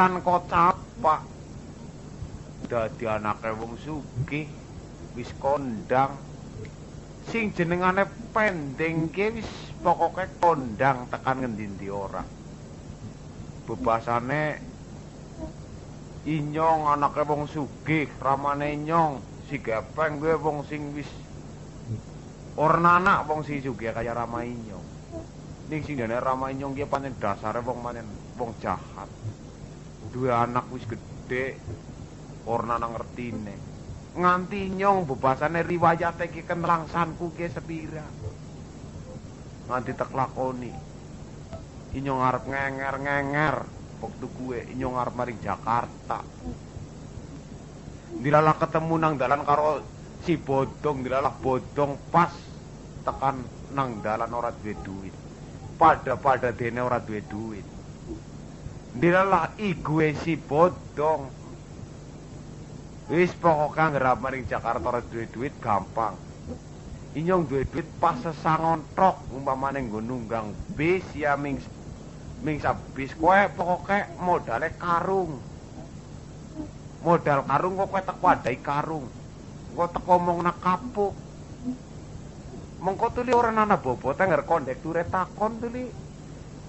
Ning tan kocapak. Dadi anake wong sugih wis kondang. Sing jenengane pendeng ki wis pokoke kondang tekan ngendi-endi ora. Bebasane inyong anake wong sugih, ramane inyong si gepeng gue wong sing wis ora anak wong si sugih kaya Rama inyong. Ning sing dene Rama inyong ki pancen dasare wong pancen wong jahat. Duwe anak wis gedhe ora ana ngertine. Nganti nyong bebasane riwayate ki kenlangsanku ki sepira. Nganti tak lakoni. Inyong arep ngenger-ngenger waktu gue inyong arep maring Jakarta. Dilalah ketemu nang dalan karo si bodong, dilalah bodong pas tekan nang dalan ora duwe duit. Pada-pada dene ora duwe duit. Dilalah igue si bodong. Wis pokoknya ngerap maring Jakarta ora duwe duit gampang. Inyong duwe duit pas sesangon trok umpamane nggo nunggang bis ya ming ming sabis kowe pokoke modale karung. Modal karung kok kowe teko wadai karung. Engko teko omongna kapuk. Mengko tuli ora ana bobote ngger kondekture takon tuli.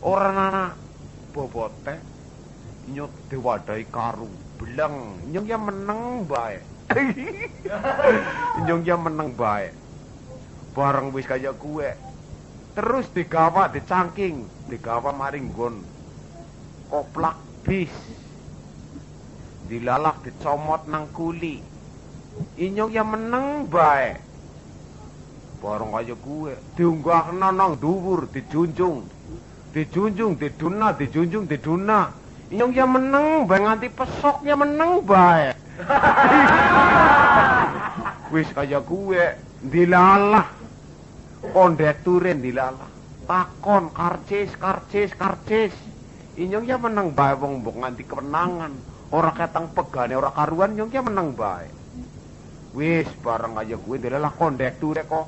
Ora ana bobote. Nyut diwadai karung. Bleng, nyung ya meneng bae. nyung ya meneng bae. Bareng wis kaya kuwe, terus digawa dicangking digawa maring gon koplak bis. Dilalah dicomot nang kuli. Inyong ya meneng bae. Bareng kaya gue diunggah nang dhuwur dijunjung. Dijunjung diduna dijunjung diduna inyong ya meneng bae nganti pesok ya meneng bae. Wis kaya gue dilalah. Kondekturen dilalah. Takon karcis karcis karcis. Inyong ya menang bae wong mbok nganti kemenangan. Ora ketang pegane ora karuan nyong ya menang bae. Wis bareng aja gue dilalah kondekture kok.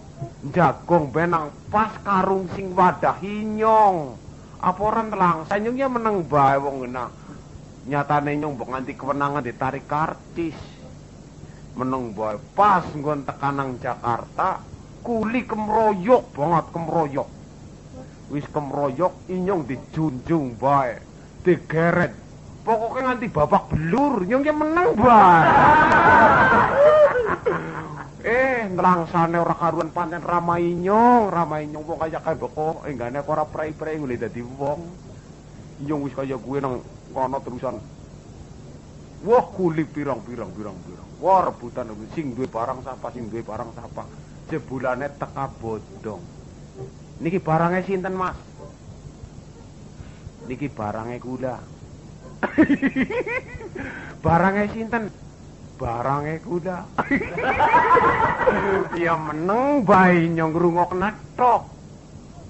Jagong benang pas karung sing wadah inyong apa orang telang nyong ya menang bae wong ngena nyatane nyong mbok nganti kemenangan ditarik karcis meneng bae. Pas nggon tekanang Jakarta kuli kemroyok banget kemroyok. Wis kemroyok inyong dijunjung bae. Digeret pokoknya nganti babak belur nyong ya menang bae eh nelangsane ora karuan panen ramai inyong ramai inyong wong kaya kae beko enggane ora prei-prei ngule dadi wong inyong wis kaya gue nang kono terusan wah kuli pirang-pirang pirang-pirang Wah rebutan sing duwe barang sapa sing duwe barang sapa. Jebulane teka bodong. Niki barangnya sinten, Mas? Niki barangnya kula. barangnya sinten? Barangnya kuda. ya meneng bae nyong ngrungokna tok.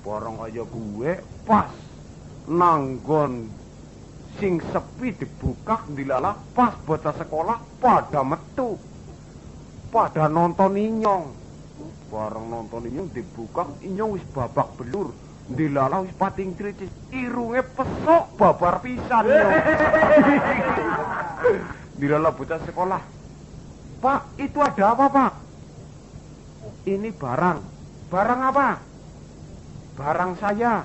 Barang kaya gue pas. Nanggon. Sing sepi dibuka dilalah pas. Bocah sekolah pada metu. Pada nonton inyong. Bareng nonton inyong dibuka inyong wis babak belur dilalah wis pating tricis irunge pesok babar pisan nyong dilalah bocah sekolah. Pak itu ada apa pak? Ini barang. Barang apa? Barang saya.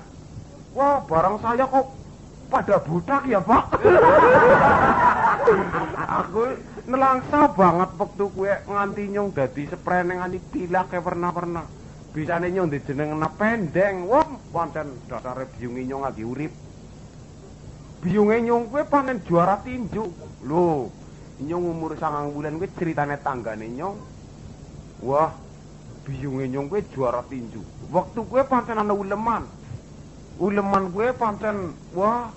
Wah barang saya kok pada budak ya pak? Aku nelangsa banget waktu kue nganti nyong dadi sprene nganti pilak kayak pernah-pernah bisa nyong di jeneng pendeng wah pancen dasar biungi nyong lagi urip. Biungi nyong kue panen juara tinju lo nyong umur sangang bulan kue ceritane tanggane nyong. Wah biungi nyong kue juara tinju waktu kue pancen ana uleman. Uleman gue pancen wah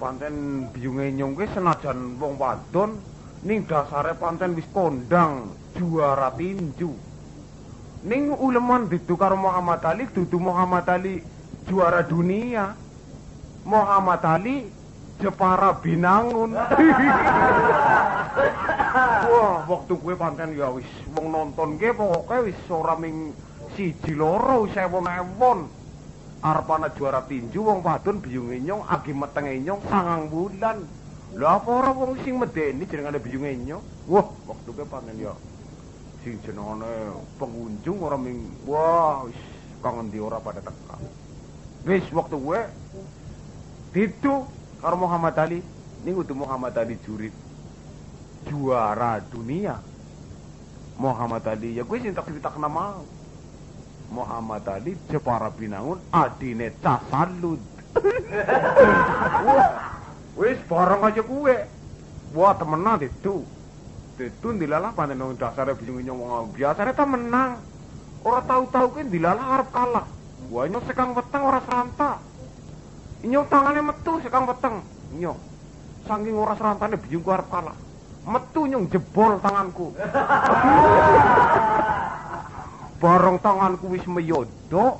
pancen biunge nyong gue senajan wong wadon. Ning dasare pancen wis kondang juara tinju ning uleman ditu karo Muhammad Ali dudu Muhammad Ali juara dunia Muhammad Ali Jepara Binangun wah waktu gue pancen ya wis wong nonton gue pokoknya wis ora ming siji loro sewu-ewon. Arep ana juara tinju wong wadon biyunge nyong agi metenge nyong sangang bulan. Lah apa ora wong sing medeni jenengane biyunge nyong? Wah, waktu ke panen ya. Sing jenengane pengunjung ora ming wah wis kang endi ora pada teka. Wis waktu gue Ditu karo Muhammad Ali. Ini kudu Muhammad Ali jurid juara dunia. Muhammad Ali ya gue cinta cerita nama Muhammad Ali Jepara Binangun adine Casalud wis bareng aja gue wah temenan itu itu dilalah panen nang dasare bingung nyong biasane ta menang. Ora tahu-tahu kan dilalah arep kalah. Wah nyong sekang weteng ora seranta nyong tangane metu sekang weteng. Nyong saking ora serantane bingung ku arep kalah. Metu nyong jebol tanganku. Bareng tanganku wis meyodo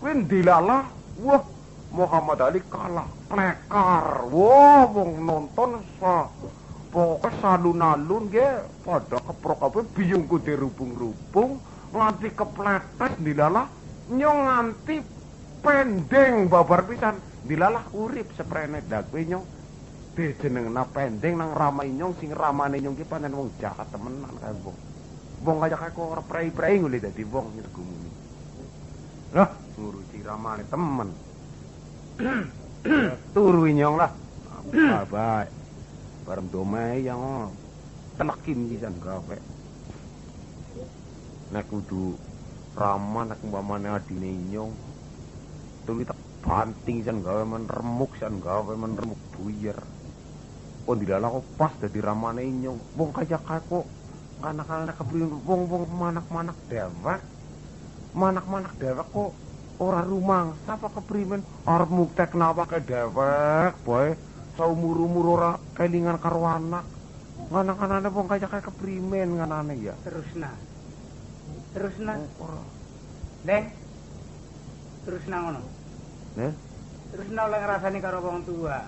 kuwi dilalah wah Muhammad Ali kalah. Plekar. Wah wong nonton sa pokoknya salun-alun ge pada keprok apa biyungku dirubung-rubung nganti kepletes dilalah nyong nganti pendeng babar pisan dilalah urip seprene dakwe nyong. Dijenengna pendeng nang ramai nyong sing ramane nyong ki panen wong jahat temenan kae wong. Wong kaya kaya kok ora prei-prei ngule dadi wong nyergumuni lah ngurusi ramane temen. Turu nyong lah. Baik bareng domai yang telekin kisan gawe. Nek kudu ramah nek umpamane adine nyong tuli tak banting san gawe men remuk san gawe men remuk buyer oh dilala kok pas dadi ramane nyong wong kaya kok anak-anak kebeli wong wong manak-manak dewek manak-manak dewek kok ora rumang sapa keprimen arep muktek napa ke dewek boy saumur-umur ora kelingan karo anak. Anak-anakne wong kaya kaya keprimen nganane ya. Terus nah terus nah ora. Deng terus nah ngono. Eh terus nah oleh ngrasani karo wong tua.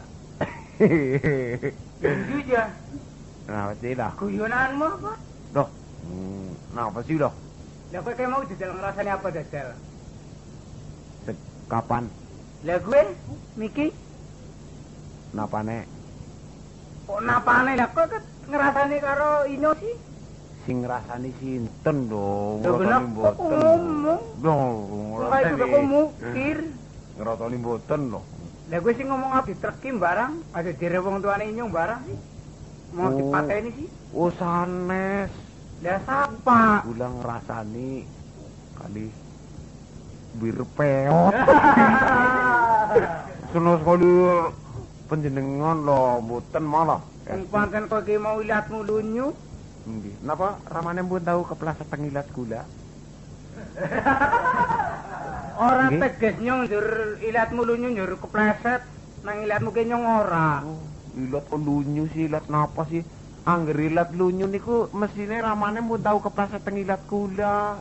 Jujur nah pasti dah? Guyonanmu apa? Doh hmm, nah apa sih doh lah kowe kayak mau ngrasani apa Sek- kapan? Lah gue Miki napane. Kok napane? Lah kowe ket ngrasani karo Ino sih? Sing ngrasani sinten dong? Ngrasani kok mboten ngomong dong Kok kok mukir? Ngrasani mboten loh lah gue sih ngomong abdi trekim barang ada dire wong tuane Inyong barang sih. Mau Oh. dipateni sih. oh sanes. Lah sapa? Gula ngrasani kali bir peot. Sono sekali penjenengan loh, mboten malah. Wong pancen kowe ki mau lihatmu lunyu Nggih. Napa ramane mbun tahu kepleset tengilat gula? Ora Nggih. teges nyong njur ilatmu lunyu njur kepleset nang ilatmu ki nyong ora. Oh, ilat kok lunyu sih, ilat napa sih? Angger ilat lunyu niku mesine ramane mbun tahu kepleset tengilat gula.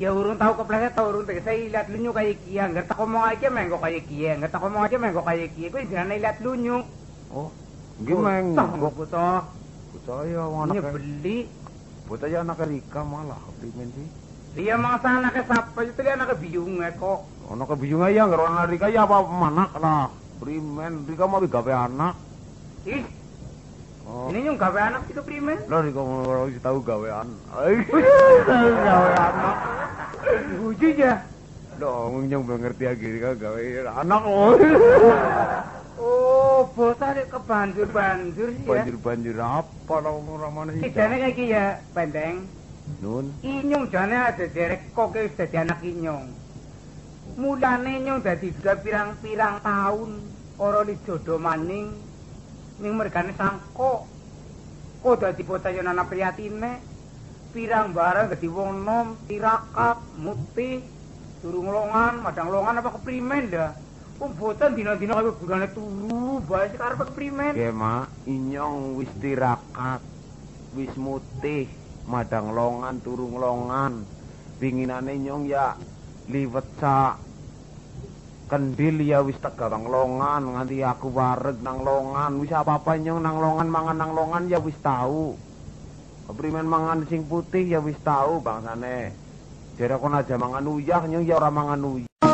Ya urung tau kepleset tau urung tegese ilat lunyu kaya iki. Angger tak omong aja mengko kaya iki. Angger tak omong aja mengko kaya iki. Kuwi jenenge ilat lunyu. Oh, nggih meng. Kok butuh Saya anak nyebeli. Buta ya anak Rika malah keprimen sih. Dia mangsa anake sapa itu dia anake biyung kok. Ono kebijungan ya nggak orang Rika ya apa manak lah. Primen Rika mau gawe anak. Ih, Oh. Ini nyung gawe anak itu prime. Lah iki kok ora tau tahu gawe anak. Gawe anak. Ya. Loh, nyung belum ngerti lagi kok gawe anak. Oh, bosan nek kebanjur-banjur ya. Banjur-banjur apa lah wong ora maneh. Sidane iki ya pendeng. Nun. Inyung jane ada derek kok wis dadi anak inyung. Mulane nyung dadi pirang-pirang tahun ora dijodoh maning. Ning mergane sangko. Kok dadi bocah yen anak priyatine. Pirang barang dadi wong nom, tirakat, mutih, durung longan, madang longan apa keprimen dah. Wong bocah dina-dina kaya gurane turu, bae sik arep keprimen. Ge mak, inyong wis tirakat. Wis mutih, madang longan turung longan. Pinginane nyong ya liwet sa kendil ya wis tegawang longan nganti aku wareg nang longan. Wis apa-apa nyong nang longan mangan nang longan ya wis tahu keprimen mangan sing putih ya wis tahu bangsane. Jare kon aja mangan uyah nyong ya ora mangan uyah.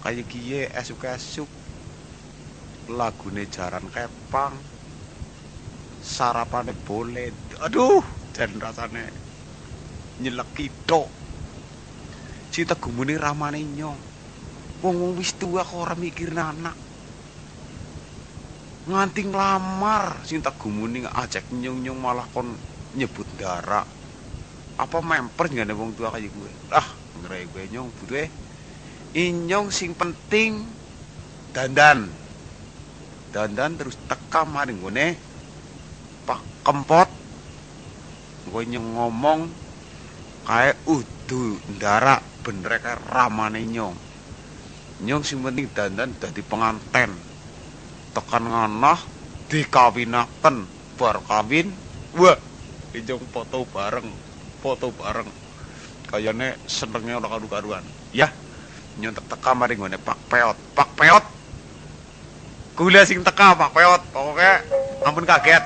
Jan kaya kiye esuk-esuk. Lagune jaran kepang. Sarapane boleh. Aduh, Jan rasane nyelek tok. Cinta gumune ramane nyong. Wong wong wis tua kok ora mikir anak. Nganti nglamar sing tak gumuni ajak nyung-nyung malah kon nyebut darah. Apa memper ngene wong tua kaya gue? Ah, ngere gue nyong butuhe. Inyong sing penting dandan. Dandan terus teka mari ngene. Pak Kempot. Gue nyong ngomong kayak udu ndara bener kayak ramane nyong nyong sing penting dandan dadi penganten tekan nganah dikawinaken bar kawin wah nyong foto bareng foto bareng kayane senengnya ora karu-karuan ya nyong tek teka mari ngene Pak Peot. Pak Peot? Kula sing teka Pak Peot. Pokoknya ampun kaget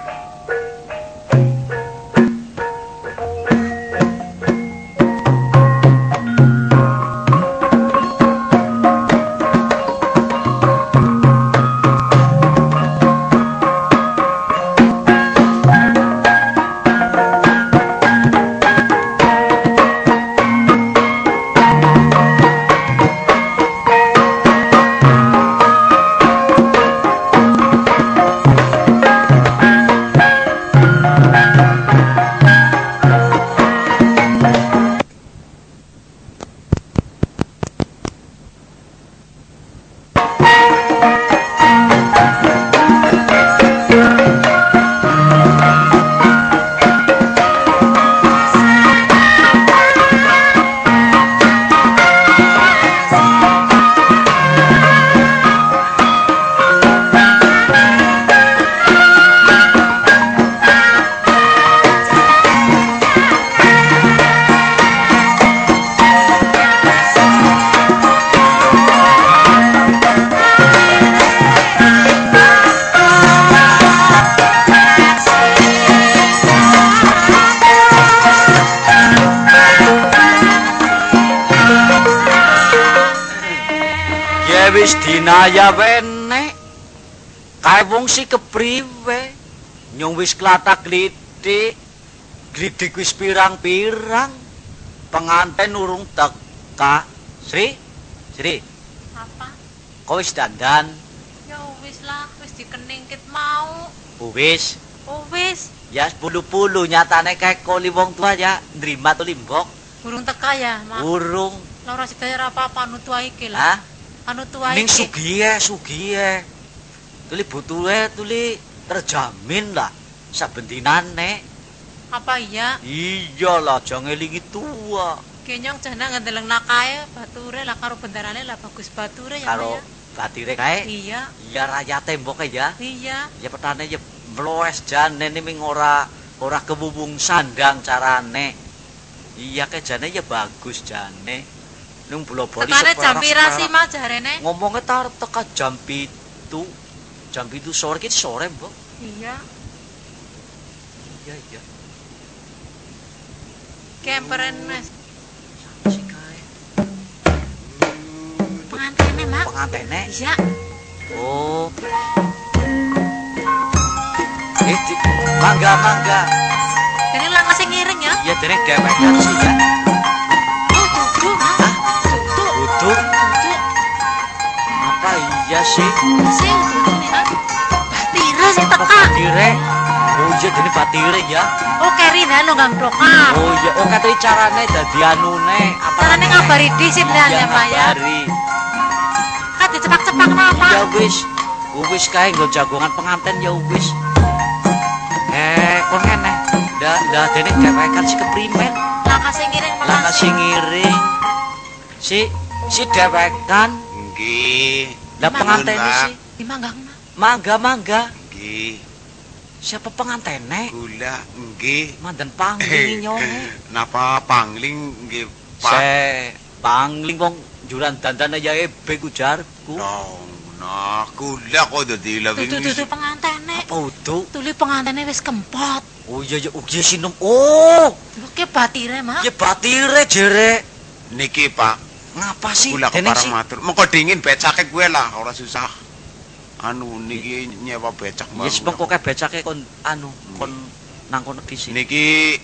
kepriwe? Nyung wis klatak glitik. Glitik wis pirang-pirang. Penganten urung teka. Sri? Sri, Apa? kau wis dandan? Ya wis lah, wis dikeningkit mau. Oh, Wis. Oh wis, Ya sepuluh-puluh nyatane kayak koli wong tua ya. Nerima tuh limbok. urung teka ya, Mak. Urung. Lah ora sedaya apa-apa anu tua iki lah. Anu tua Ning iki. sugiye, sugiye. Tuli butuhe tuli terjamin lah saben dinane. Apa iya? Iya lah, jangan elingi tua. Kenyong jana ngendeleng nakae bature lah karo bendarane lah bagus bature ya Karo Maya. batire kae. Iya, Iya raya temboknya ya. iya. Ya petane ya mloes jane ini ming ora ora kebubung sandang carane. Iya ke jane ya bagus jane. Nung bola-boli Tekane jam pira sih seperak-seperak. Mas jarene? Ngomongnya tar teka jam pitu. Jam pitu sore kita sore, Mbok. Iya. Iya, iya. Kemperen Mas. Pengantene, Mak. Pengantene. Iya. Oh. Eh, di, mangga, mangga. Ini lang sing ngiring ya. Ya, dene dewekan sih ya. Oh, Mas. Dudu. Dudu. Dudu. Apa iya sih? Mas. Batira Apa teka. batire? Oh iya, dene batire ya. Oh, kerina lo ngang dokar. Oh iya, oh katanya carane dadi anune. Apa Carane ngabari dhisik ya, Pak ya. ngabari. Kan dicepak-cepak napa? Ya wis, wis kae nggo jagongan penganten ya wis. Eh, kok ngene? Ndak ndak dene dewekan si keprimen. Lah sing ngiring Lah makasih. kasih ngiring. Si si dewekan. Nggih. Lah penganten si Di manggang, mangga mangga. Nggih. Siapa pengantene? Gula nggih. Mandan pangling nyone. Napa pangling nggih, Pak? Se pangling wong juran dandane ya ebe ujarku. Nah, nah, gula kok dadi lawing Dudu dudu pengantene. Apa udu? Tuli pengantene wis kempot. Oh iya iya ugi sinem. Oh, Lho ki batire, Mak. ya batire jere. niki, Pak. Ngapa sih? Dene keparang matur. Mengko dingin becake kuwe lah, ora susah. Anu niki nyewa becak Ya yes, mengko kae becake kon anu kon nang kono sini. Niki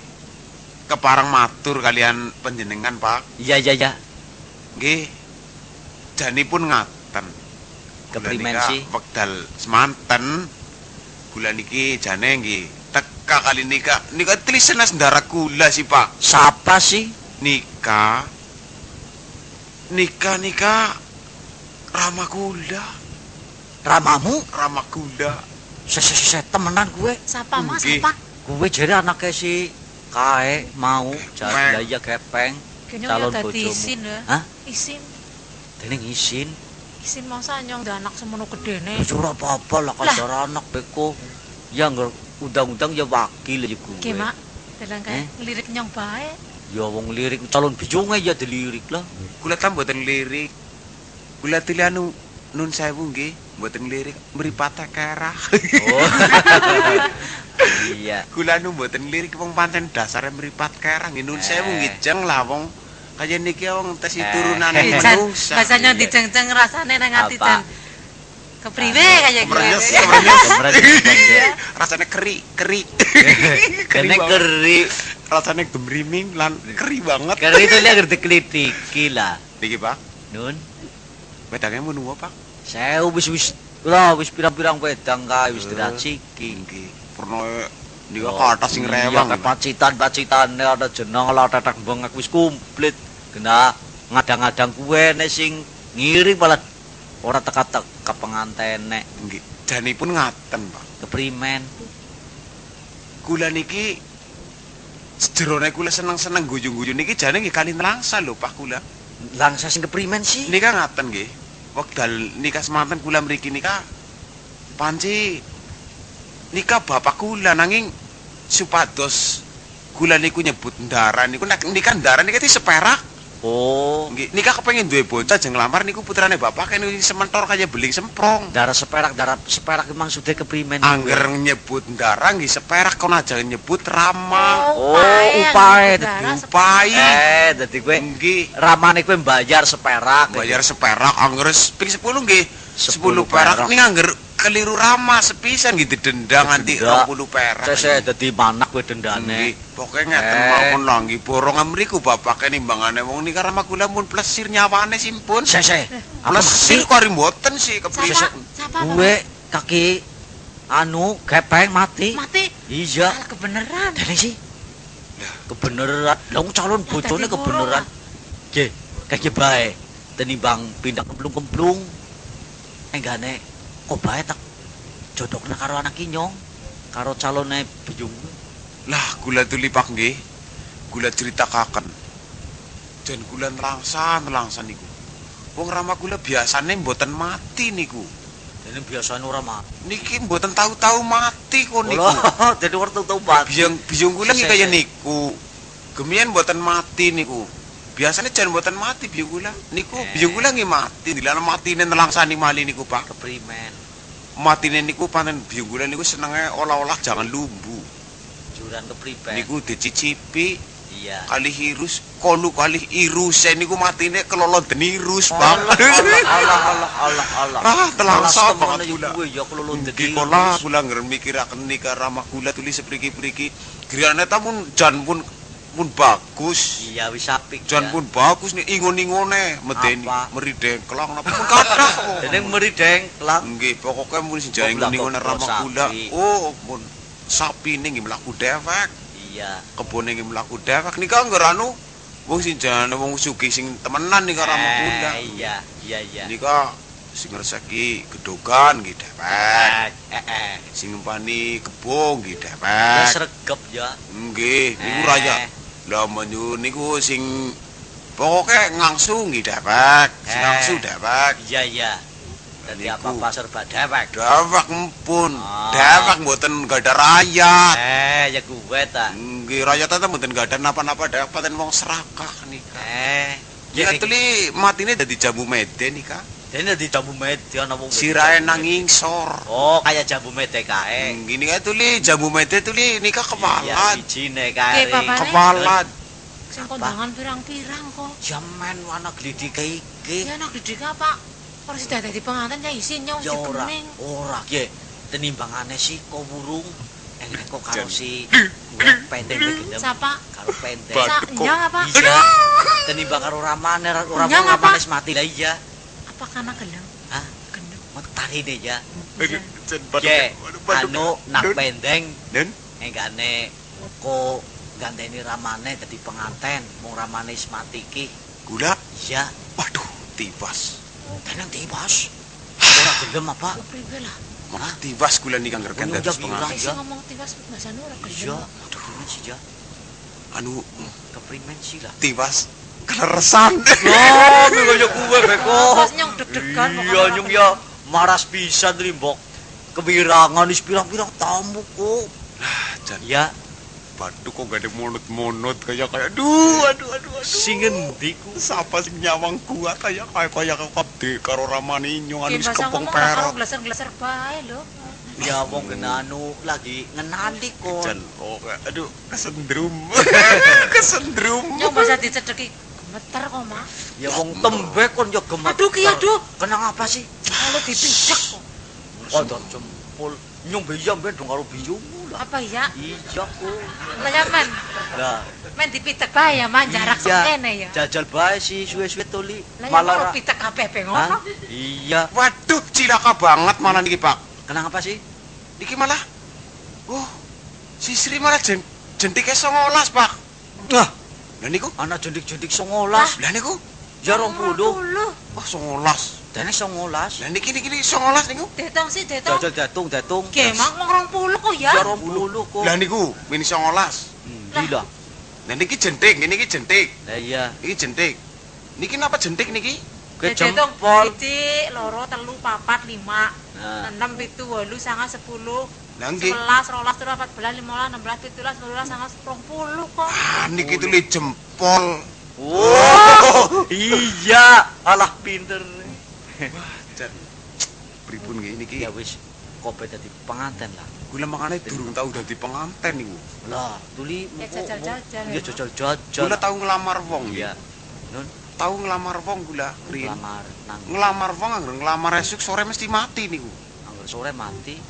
keparang matur kalian panjenengan, Pak. Iya iya iya. Nggih. Janipun ngaten. Keprimen sih? Wekdal semanten. Gula niki jane nggih teka kali nika. Nika tlisenas ndara gula sih, Pak. Siapa sih? Nika. Nika nika Rama gula, Ramamu? Rama gula. Se se se temenan gue. Sapa, Mas? Sapa? Gue jere anaknya si kae mau jadi ya gepeng calon bojomu. isin ya. Hah? Isin. Dene isin. Isin masa nyong anak semono gedene. Wis ora apa-apa lah kasar anak beko. Ya ngger undang-undang ya wakil ya gue. Ki, Mak. Dalang kae Eh? lirik nyong bae. Ya wong lirik calon bijunge ya dilirik lah. Kula tam mboten lirik. Kula tili anu nun sewu nggih, mboten lirik mripate kerah. Oh. iya. Kula nu mboten lirik wong pancen dasare mripat kerah nggih nun sewu Eh. nggih jeng lah wong kaya niki wong tes Eh. turunane Eh, Jan, manungsa. bahasanya Iya. dijeng-jeng rasane nang ati? Jan. Kepriwe kaya Merenyes, gitu. merenyes. Iya. Rasane keri, keri. Kene banget. keri. Rasane gemriming lan keri banget. Keri itu lihat dikelitiki lah. Niki, Pak. Nun, Wedangnya mun nuwa, Pak? Saya wis wis lah wis pirang-pirang wedang kae wis Eh. diraciki. Nggih. Purno nika ke atas sing Iya, rewang. kayak pacitan-pacitane ada jeneng lah tetek bengek wis komplit. Kena ngadang-ngadang kue nek sing ngiring malah ora teka-teka pengantene Nggih. Janipun ngaten, Pak. keprimen. Kula niki sejerone kula seneng-seneng guyu-guyu niki jane nggih kali nelangsa lho Pak kula. Langsa sing keprimen sih. Nika ngaten nggih. Wekdal nika semanten kula mriki nika panci nika bapak kula nanging supados kula niku nyebut ndara niku nek nika ndara nika ti seperak. Oh, Nggih, nika kepengin duwe bocah jeng lamar niku putrane bapak kene sementor kaya beling semprong. darah seperak, darah seperak emang sudah keprimen. Angger nyebut ndara nggih seperak kon aja nyebut rama. Oh, upae, darah dadi upae. Eh, dadi kowe Nggih. ramane kowe bayar seperak. bayar seperak angger ping 10 nggih 10 10 perak perak. ning angger keliru rama sepisan gitu dendang nganti Denda. 20 perak Saya dadi manak kowe dendane. Nggih, pokoke ngeten Eh. mawon lah nggih borong mriku bapake nimbangane wong nika rama kula mun plesir nyawane simpun Saya plesir kok mboten sih Sapa? kowe kaki anu gepeng mati. mati. Iya. Kebeneran. Dene sih. Kebeneran. Lah calon bojone dadi kebeneran. Nggih, kaya bae. Tenimbang pindah kemplung-kemplung. Enggane kok bae tak jodokna karo anak kinyong karo calone biyung. Lah kula tuli pak nggih. Kula critakaken. Jan kula nelangsan-nelangsan niku. Wong rama kula biasane mboten mati niku. Ini biasanya ora mati. Niki mboten tahu-tahu mati kok niku. Jadi ora tau mati. Biyung biyung kula nggih kaya niku. Gemian mboten mati niku. Biasanya jan mboten mati biyung kula. Niku Eh. biyung kula nggih mati. Dilana matine nelangsani mali niku, Pak. Keprimen. Matine niku panen biyung kula niku senenge olah-olah jangan lumbu. Juran keprimen. Niku dicicipi Iya. kali hirus kono kali irus niku matine kelolon denirus, Pak. Allah, Allah, Allah, Allah, Allah, Allah. Ah, telangsa Alas banget kula. Gue ya kalau lontek Nggih kula kula ngger mikiraken nika ramah kula tulis sepriki-priki. Griyane ta mun jan pun pun bagus. Iya wis apik. Jan pun bagus nih ingon-ingone medeni merideng kelang napa pun kathah kok. Dene merideng kelang. Nggih, pokoke mun sing jae Kok ingon-ingone ramah kula. Oh, mun sapine nggih mlaku dewek. Iya. kebone nggih mlaku dewek nika ngger anu wong sing jane wong sugih sing temenan nika ramah kula. Eh, Iya, iya, iya. Nika sing ngreseki gedogan nggih dewek. Eh, eh, eh. Sing ngumpani kebo nggih dewek. sregep ya. Nggih, niku raya. Lah menyu niku sing pokoke ngangsu nggih. Sing Eh. ngangsu dewek. Iya, iya. Dadi apa-apa serba dewek. Dewek empun. Ah. Dewek mboten gadah rakyat. Eh, ya gue ta. Nggih, rakyat ta mboten gadah napa-napa dewek paten wong serakah nika. Eh, Ya tuli matine dadi jambu mede nika. Dene di jambu mede ana wong. Sirahe nanging sor. Oh, kayak jambu mede kae. Gini kae tuli jambu mede tuli nika Iya, kepala. bijine kae. Bapak. Kepala. Sing kondangan pirang-pirang kok. Jaman wana glidike iki. Ya nak didik apa? Ora sida dadi pengantin ya isin nyong Ya ora, ye. Tenimbangane si kok burung. Engko kok karo Jan. si pendek gendem. Sapa? Karo pendek. Sa nyong apa? Iya. Tenimbang karo ramane ora Nyang apa? ramane mati lah iya. Apa kana gelem? Hah? Gendem. Metarine ya. Aduh, jan baduk- Ye, baduk- anu nak pendeng Dun. enggane kok ganteni ramane dadi penganten, mung ramane wis mati. Gula. Iya, Waduh, tibas. tenang tibas. Ora gelem apa? Priwe lah. Malah tibas gula nika ngerken Oh, dados iya, pengantin. Sing ngomong tiwas bahasane ora Iya, gelem. aduh sih ya. Anu Keprimen sih lah. tibas keleresan. Oh, kaya kuwe beko. Pas nyong deg-degan pokoknya Iya, gelem. ya maras pisan rimbok. Kewirangan wis pirang-pirang tamu kok. Jan Ya, baduk kok gak ada monot-monot kayak kayak aduh aduh aduh aduh. sing endi ku? Sapa sing nyawang kuat kayak kayak kayak kabde karo ramane nyong anu kepong perot. glaser-glaser bae lho. Ya wong kena anu lagi ngenali kok. Jan oh aduh kesendrum. kesendrum. Nyong bahasa dicedeki gemeter kok, Mak. Ya wong tembe kon ya gemet. Aduh ki aduh. Kenang apa sih? Kalau dipidak kok. Kodok jempol. Nyung biya ben dong karo biyungmu lah. Apa ya? Iya kok. Lah ya men, Lah, men dipidak bae ya, Man jarak iya. sekene ya. Jajal bae si suwe-suwe tuli. Ya Malah ora- pidak kabeh pe ngono. Iya. Waduh, cilaka banget malah niki, Pak. Kenang apa sih? Niki malah Oh, si Sri malah jen jentike 19, Pak. Wah, Lah niku, anak jendik-jendik 19. lah niku. Ya 20. Puluh. Oh, 19. Dene 19. Lah niki niki niki 19 niku. Detong sih detong. Jajal datung datung. Gemak mong 20 kok ya. Ya 20 kok. Lah niku mini 19. Hmm, Lah. Gila. Lah niki jentik, ini niki jentik. Lah iya. Niki jentik. Niki napa jentik niki? Ke Detong jempol. siji, loro, telu, papat, lima, enam, pitu, walu, sanga, sepuluh, Lah nggih. sebelas, rolas, telu, empat belas, lima belas, enam belas, pitu belas, sepuluh belas, sanga, rong puluh kok. Ah, niki li jempol. Wow, iya, alah pinter. Jan. Pripun nggih niki? Ya wis, kope dadi penganten lah. Kula makane durung tau dadi penganten niku. Lah, tuli Ya, muko- jajal-jajal ya, jajal-jajal. Kula tau ngelamar wong ya. Tau ngelamar wong kula riyen. lamar nang Ngelamar wong angger ngelamar esuk sore mesti mati niku. angger sore mati.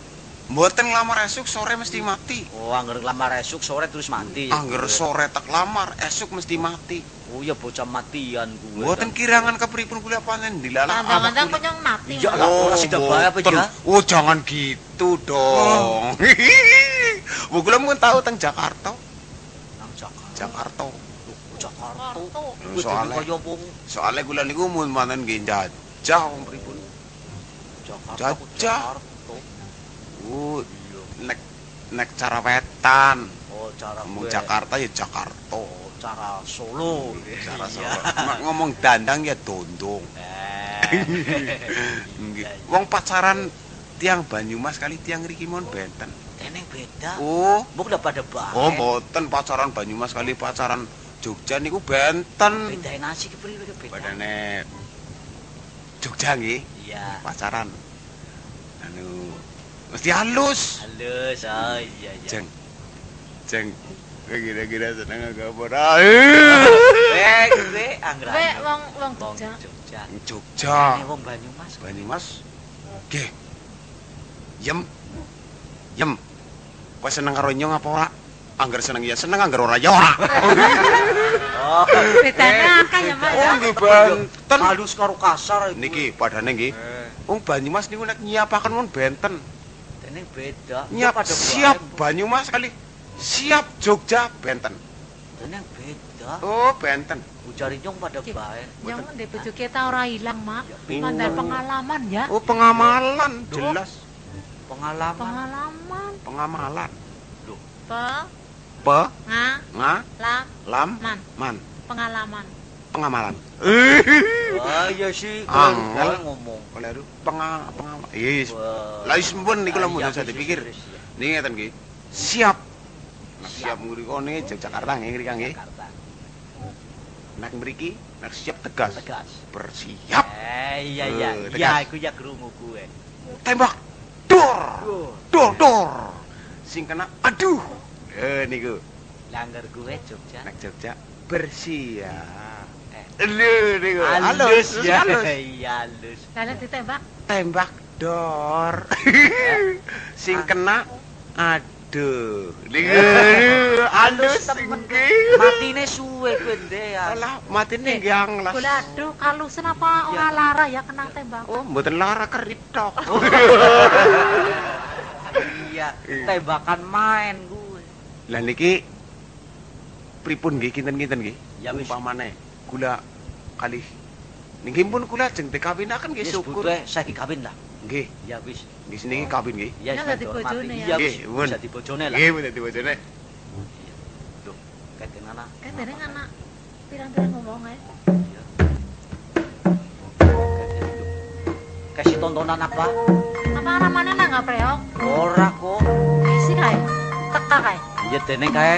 Mboten ngelamar esuk sore mesti mati. Oh, angger lamar esuk sore terus mati. Angger sore tak lamar esuk mesti mati. Oh, ya bocah matian gue. Mboten kirangan kepripun kula panen dilalah. Tandang-tandang kok nyong mati. Iya lah, ora sida bae apa ya? Oh, jangan gitu dong. Bu kula mun tahu teng Jakarta. nang Jakarta. Jakarta. Jakarta. Kuwi Soalnya- kaya wong Soalnya kula niku mun manten nggih jajah wong pripun. Jakarta. Jajah. Iya. nek nek cara wetan. Oh, cara Ngomong gue. Jakarta ya Jakarta. Oh, cara Solo. Cara Iya. Solo. Mak ngomong dandang ya dondong. Eh. Wong pacaran tiang Banyumas kali tiang Riki mon benten. Teneng beda. Oh, Mbok pada bae. oh mboten pacaran Banyumas kali pacaran Jogja niku benten. Bedain nasi ke priwe beda. Badane Jogja nggih, Iya. pacaran. Anu mesti halus. Halus. Oh, iya iya. Jeng. Jeng. Kira-kira seneng agak ora. Eh, gue anggrek. Kowe wong wong Wong Jogja. Jogja. Jogja. Ini wong Banyumas. Banyumas. Nggih. Yem. Yem. Kowe seneng karo nyong apa ora? Angger seneng ya seneng, angger ora ya ora. Oh, Bedane akeh ya, Mak. Oh, ya? nggih benten. halus karo kasar. iku. Niki padane nggih. Eh, Wong Banyumas niku nek nyiapaken mun benten. Teneng beda. Bae, siap. Banyumas kali. Siap Jogja benten. Teneng beda. Oh, benten. Ujar nyong pada bae. Yang di bojo kita ora ilang, Mak. Iya. Mandar pengalaman ya. Oh, pengamalan jelas. Pengalaman. Pengalaman. Pengamalan. Pe, Pe, nga, nga, la, lam, man. man. Pengalaman. Pengamalan. Wah, iya sih. Angel. Angel ngomong. Keliru. Penga, pengamal. Yes. Wah. Lah wis mbun niku lho Ah, iya, saya dipikir. Niki ngeten nggih. Siap. Nek Siap. ngriko niki Yogyakarta nggih ngriki nggih. Jakarta. Nek mriki nek siap tegas. Tegas. Bersiap. Eh, iya iya. Eh, Iya, tegas. iku ya krungu gue. Tembak. Dor. Dor dor. Sing kena aduh. Eh niku Langgar gue Jogja. nek Jogja bersiap. Lho niku. Halus ya. Iya, halus. Kalian ditembak. Tembak dor. Sing kena aduh. Niku halus temen. nggih. Matine suwe kowe ndean. Alah, matine nggih anglas. Boleh aduh, kalusen apa ora lara ya kena tembak. Oh, mboten lara keritok. Iya, tembakan main gue. Lah niki pripun nggih kinten-kinten nggih? Ya, wis. Umpamane kula kalih niki pun kula jeng dikawinaken nggih syukur. butuhe saiki kawin lah. Nggih, Ya wis. nggih seniki kawin nggih. Ya Ya, wis, dadi dihormati. bojone ya. Wis. Pun. Bisa dibojone lah. Nggih, mboten dadi bojone. Duh, keten anak. Kan dereng anak pirang-pirang ngomong ae. Kasih tontonan apa? Apa namanya nang preok? Ora kok. Isi kae. Teka kae. Ya teneng kae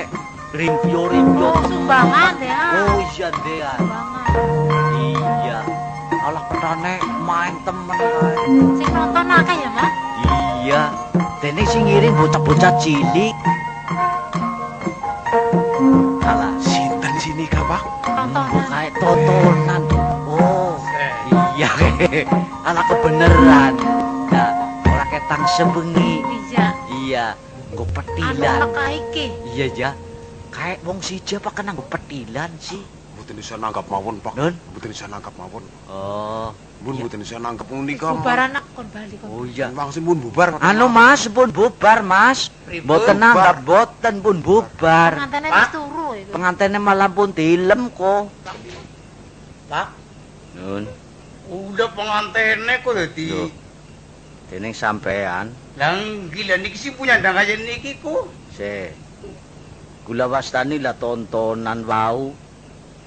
rimpyo-rimpyo. Oh, sumbangan ya. Oh iya dean. Sumbangan. Iya. Alah petane main temen kae. Sing nonton akeh ya, Mak? Iya. Teneng sing ngiring bocah-bocah cilik. Alah, Sinten sini ka, Pak? Tontonan. kayak tontonan. Oh, iya. Anak kebeneran. Nah, ora ketang sebengi. Iya. Iya, Anu petilan. iki. Iya, ya. Kayak wong siji apa kena nggo petilan sih? Mboten bisa nanggap mawon, Pak. Nun? Mboten bisa nanggap mawon. Oh. Mun mboten bisa nanggap menika. Bubar anak kon bali kon. Oh iya. Langsung pun bubar. Anu Mas, pun bubar Mas. Mboten nanggap boten pun bubar. Pengantene wis turu iku. Pengantene malah pun dilem kok. Pak, Nun, udah pengantene kok dadi. Dening sampean Lah gila niki sih punya ndang aja niki ku. se kula wastani lah tontonan wau.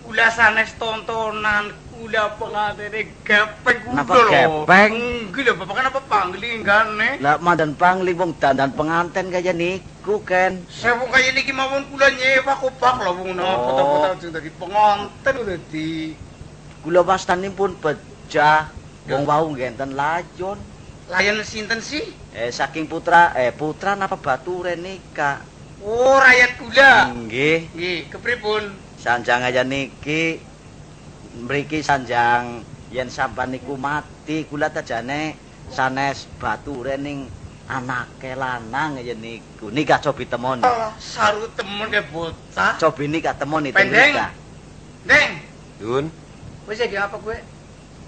Kula sanes tontonan, kula pengantene gepeng kuda Napa gepeng? Gila bapak kenapa panglinggane? Lah mandan pangli wong dandan penganten kaya niku. Saya kok kaya niki mawon kula nyewa kok pak lho wong nang Oh. foto-foto sing dadi penganten dadi. Kula wastani pun pecah. Wong wau ngenten layon. Layan sinten sih? Eh saking putra eh putra napa bature nikah. Oh, rakyat kula. Nggih. Nggih, kepripun? Sanjang aja niki mriki sanjang yen sampan niku mati kula tajane sanes bature ning anake lanang ya niku. Nikah cobi temoni. Alah, saru temen ke bocah. Cobi nikah temoni teng Pendeng. nikah. Deng, Dun, wis iki apa gue?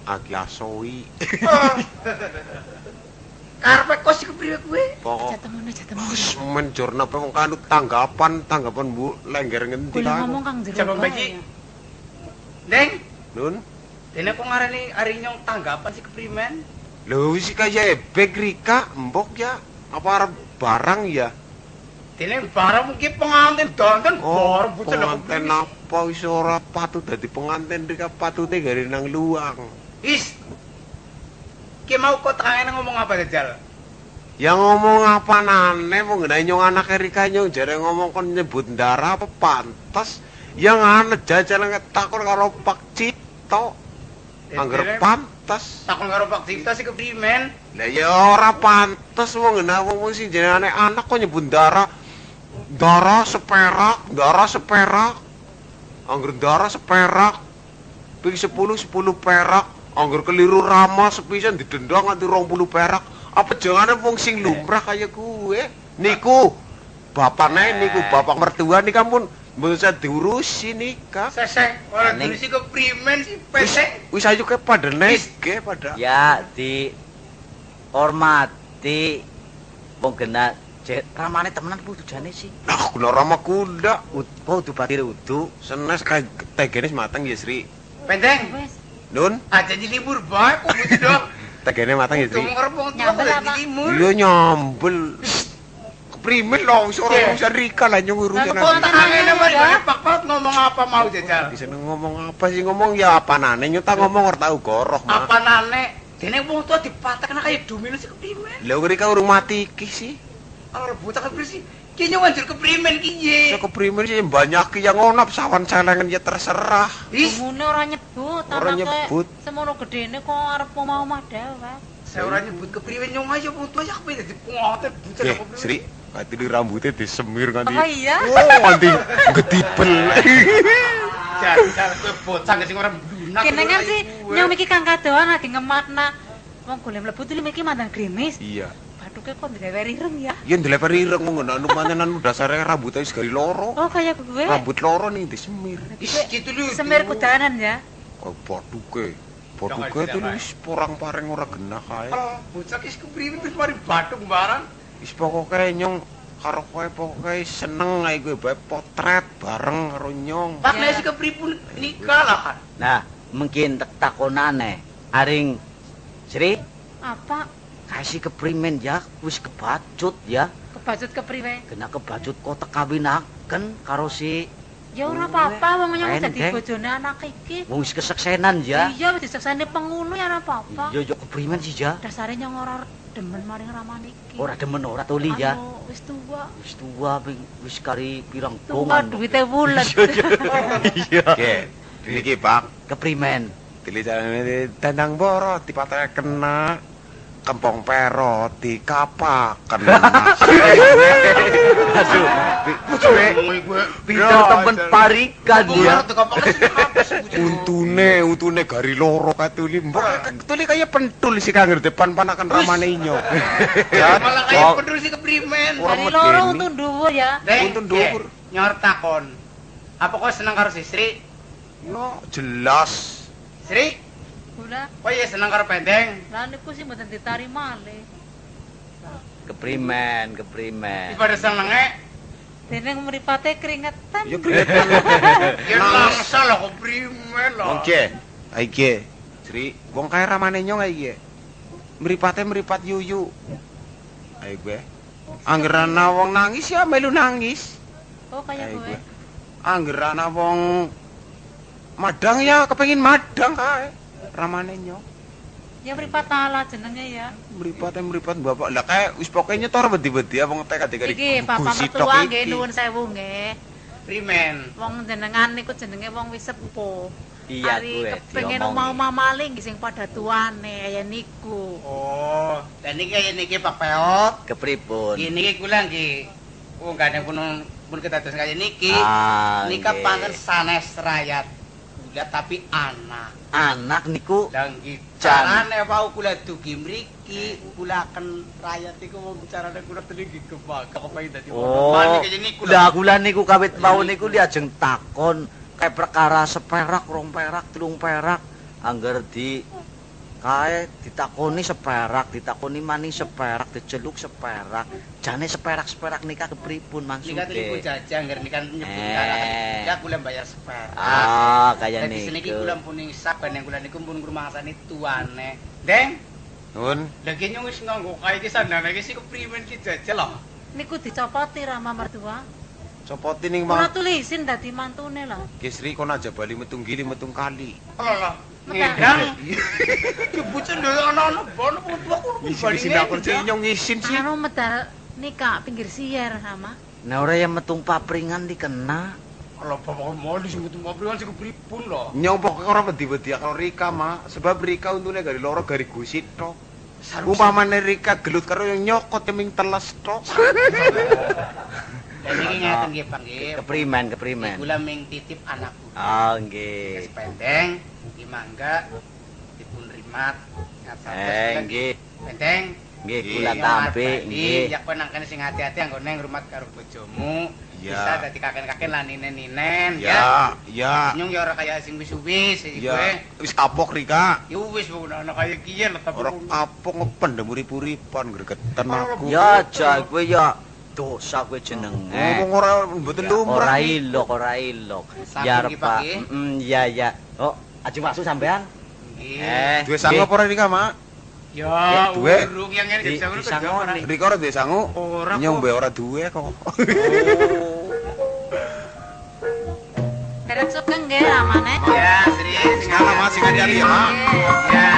agi asoi. Karepe kos Aja temen aja temen. Wis men jurnal pe wong kanut tanggapan, tanggapan Bu lengger ngendi Kula kan. ngomong Kang jero. Coba ya. Deng, Nun, dene kok ngarani ari nyong tanggapan si keprimen? lho wis kaya ebek Rika, mbok ya. Apa arep barang ya? Dene barang mungkin pengantin danten Oh, lho pengantin apa wis ora patut dadi pengantin rika patute gari nang luang. Is. Ki mau kok tengene ngomong apa jajal? Ya ngomong apa nane mau ngene nyong anak Rika nyong jare ngomong kon nyebut ndara apa pantas. Yang ane jajal ngetakon karo Pak Cito. Angger pantas. takon karo Pak Cipta sih keprimen. Lah ya ora pantas wong ngene wong sing jenenge anak kok nyebut ndara. Ndara seperak, ndara seperak. Angger ndara seperak. Ping 10 10 perak. Angger keliru rama sepisan didenda nganti 20 perak. Apa jangane wong sing lumrah kaya gue? Niku bapakne niku bapak mertua nika pun mboten usah diurusi nikah. Sesek ora Ning- dulu sih keprimen sih pesek. wis ayo ke pada nege pada. Ya di hormati wong gena jet ramane temenan ku tujane sih. Nah, kula rama kuda. Ud, oh dubati udu. Senes kayak tegenis matang ya Sri. Pendeng. Nun, Aja jadi libur bae kok gitu dong. tegene mateng ya, istri. Nyambel apa? Iya nyambel. Primen lo suruh ngusir Rika lah nyung urut nah, nasi. Nah, pak-pak ngomong apa mau jajal? Bisa ngomong apa sih ngomong ya apanane nyuta ngomong ora tahu goroh mah. Apa nane? Dene wong tua dipatah kaya kayak sik ke Primen. Lo Rika urung mati kis sih. Orang buta kan sih? Nyong anjir keprimen ki ye. Saya keprimen sih banyak yang ngonap sawan celengan ya terserah. Is, bumune ora nyebut, Ora anake nyebut. Semono gedene kok arep omah-omah dhewe. saya ora nyebut keprimen nyong aja wong tua ya kepe dadi pengotot bocah Eh, keprimen. Sri, katili rambutnya disemir nganti. Oh iya? Oh, nganti gedibel. Jajal kowe bocah sing ora lunak. Kene kan sih nyong iki kang kadoan lagi ngematna. Wong golem mlebu tuh iki mandan grimis. Iya. Bathuke kok digawe rireng ya. Iya ndeleper ireng mau ngono anu pancen anu dasare rambutnya wis gari loro. Oh kayak gue. Rambut loro nih disemir. Is, gitu lu. Semir kudanan ya. Kok boduke. Boduke itu wis porang-pareng ora genah kae. Ah, bocah ki keprimen terus mari bathuk barang. Wis pokoke nyong karo kowe pokoke seneng ae kowe bae potret bareng karo nyong. Pak nek sih kepripun nikah lah kan. Nah, mungkin tak takonane aring Sri Apa? Kasih keprimen ya wis kebacut ya Kebacut kepriwe? kena kebacut kok tekawinaken karo si Ya ora apa-apa wong nyong dadi bojone anak iki. wong wis keseksenan ya Iya wis disekseni penghulu ya ora apa-apa. iya yo keprimen sih ya Dasare nyong ora demen maring ramane iki. ora demen ora tuli ya Wis tuwa. wis tua ping wis kari pirang Tuwa dongan duwite wulet. iya Oke. Niki Pak, keprimen Tili carane dandang boro dipatake kena kempong pero dikapaken. aduh kowe pinter temen parikan ya untune, untune gari loro katuli. Mbok tuli kaya pentul sih kang depan panakan ramane inyo. Ya, malah kaya pedul sih keprimen. Medeni. loro untung dhuwur ya. Ye, dhuwur. Nyor takon. Apa kau seneng karo si Sri? Yo, jelas. Sri, Gula, kau ya seneng karo pendeng? lah niku sih mboten ditari malih. keprimen keprimen Daripada senenge, Dene mripate keringetan. Yo keringetan. ya langsa lah keprimen lah. Oke. Aike. Sri, wong kae ramane nyong ae Mripate mripat yuyu. Ayo gue. Angger ana wong nangis ya melu nangis. Oh kaya Ayo gue. gue. Angger ana wong madang ya kepengin madang kae. Ramane nyong. Ya mripat ala jenenge ya. Mripate mripat bapak. Lah kae wis pokoke nyetor wedi-wedi abang tek kadek Iki bapak mertua nggih nuwun sewu nggih. Primen. Wong jenengan niku jenenge wong wis sepuh. iya Ari gue kepengin diomongi. omah-omah maling sing padha tuane kaya niku. Oh, dan ini kayak niki Pak Peot. kepripun Ini ki kula nggih. Oh, gak ada pun pun ketados kaya niki. Ah, Nika sanes rakyat. Kula tapi anak. Anak niku Dan carane wau kula dugi mriki, kula akan rakyat iku mau bicarane kula nggih kebaga kepengin dadi Oh, Mani kaya niku lah kula niku kawit mau niku diajeng takon kayak perkara seperak, rong perak, telung perak, angger di kae ditakoni seperak, ditakoni maning seperak, diceluk seperak. Jane seperak-seperak nikah kepripun Nika tadi ku maksude? jajang ngger nika nyebut Eh. karakan. Ya kula bayar seperak. Ah, kaya Dadi seniki niku. kula pun ngisap ben kula niku pun ngrumangsani tuane. Deng, Nun, lagi nyung wis nganggo kae iki sandane iki sik keprimen ki jajal loh. niku dicopoti Rama mertua. Copoti ning Ora mah. tulisin dadi mantune lho. Kisri kon aja bali metung gili metung kali. Alah, Metak. Ngedang. Dibucen dhewe ana-ana bon putu aku Isi aku nyong ngisin sih. Anu medal nikah pinggir siyer Rama. Nah ora yang metung papringan dikena. Alah bapak mau di sing metu mobil sing pripun lho. Nyong pokoknya orang wedi-wedi kalau Rika mah sebab Rika untungnya gari loro gari gusit tok. Umpamane Rika gelut karo yang nyokot teming teles tok. Dan iki ngeten nggih, Pak nggih. Keprimen, keprimen. Kula ming titip anakku. Oh, Wis nggih. pendeng, iki mangga dipun rimat. Eh, nggih. Pendeng. Nggih, kula tampi, nggih. Ya kowe nang kene sing hati-hati anggone ngrumat karo bojomu. Ya. Bisa dadi kaken-kaken lan ninen-ninen ya. Ya, ya. Nyung ya ora kaya sing wis-wis iki kowe. Wis kapok Rika. Ya wis ana kaya kiye tapi. Ora kapok ngependem urip-uripan gregetan aku. Ya aja kowe ya dosa kowe jenenge. Ngomong ora mboten lumrah. Ora ilok, ora ilok. Ya iki, Pak, nggih. Mm, ya ya. Oh, aja masuk sampean. Nggih. Eh, Duwe sangu apa ora Rika, Mak? Ya, duwe. urung yang ngene Di- bisa ngono disangoni. Rika ora duwe sangu. Ora Nyong kok. be ora duwe kok. Derek sugeng nggih Ramane. Ya, Sri. Sing ala Mas sing hati-hati ya, Mak. Ya.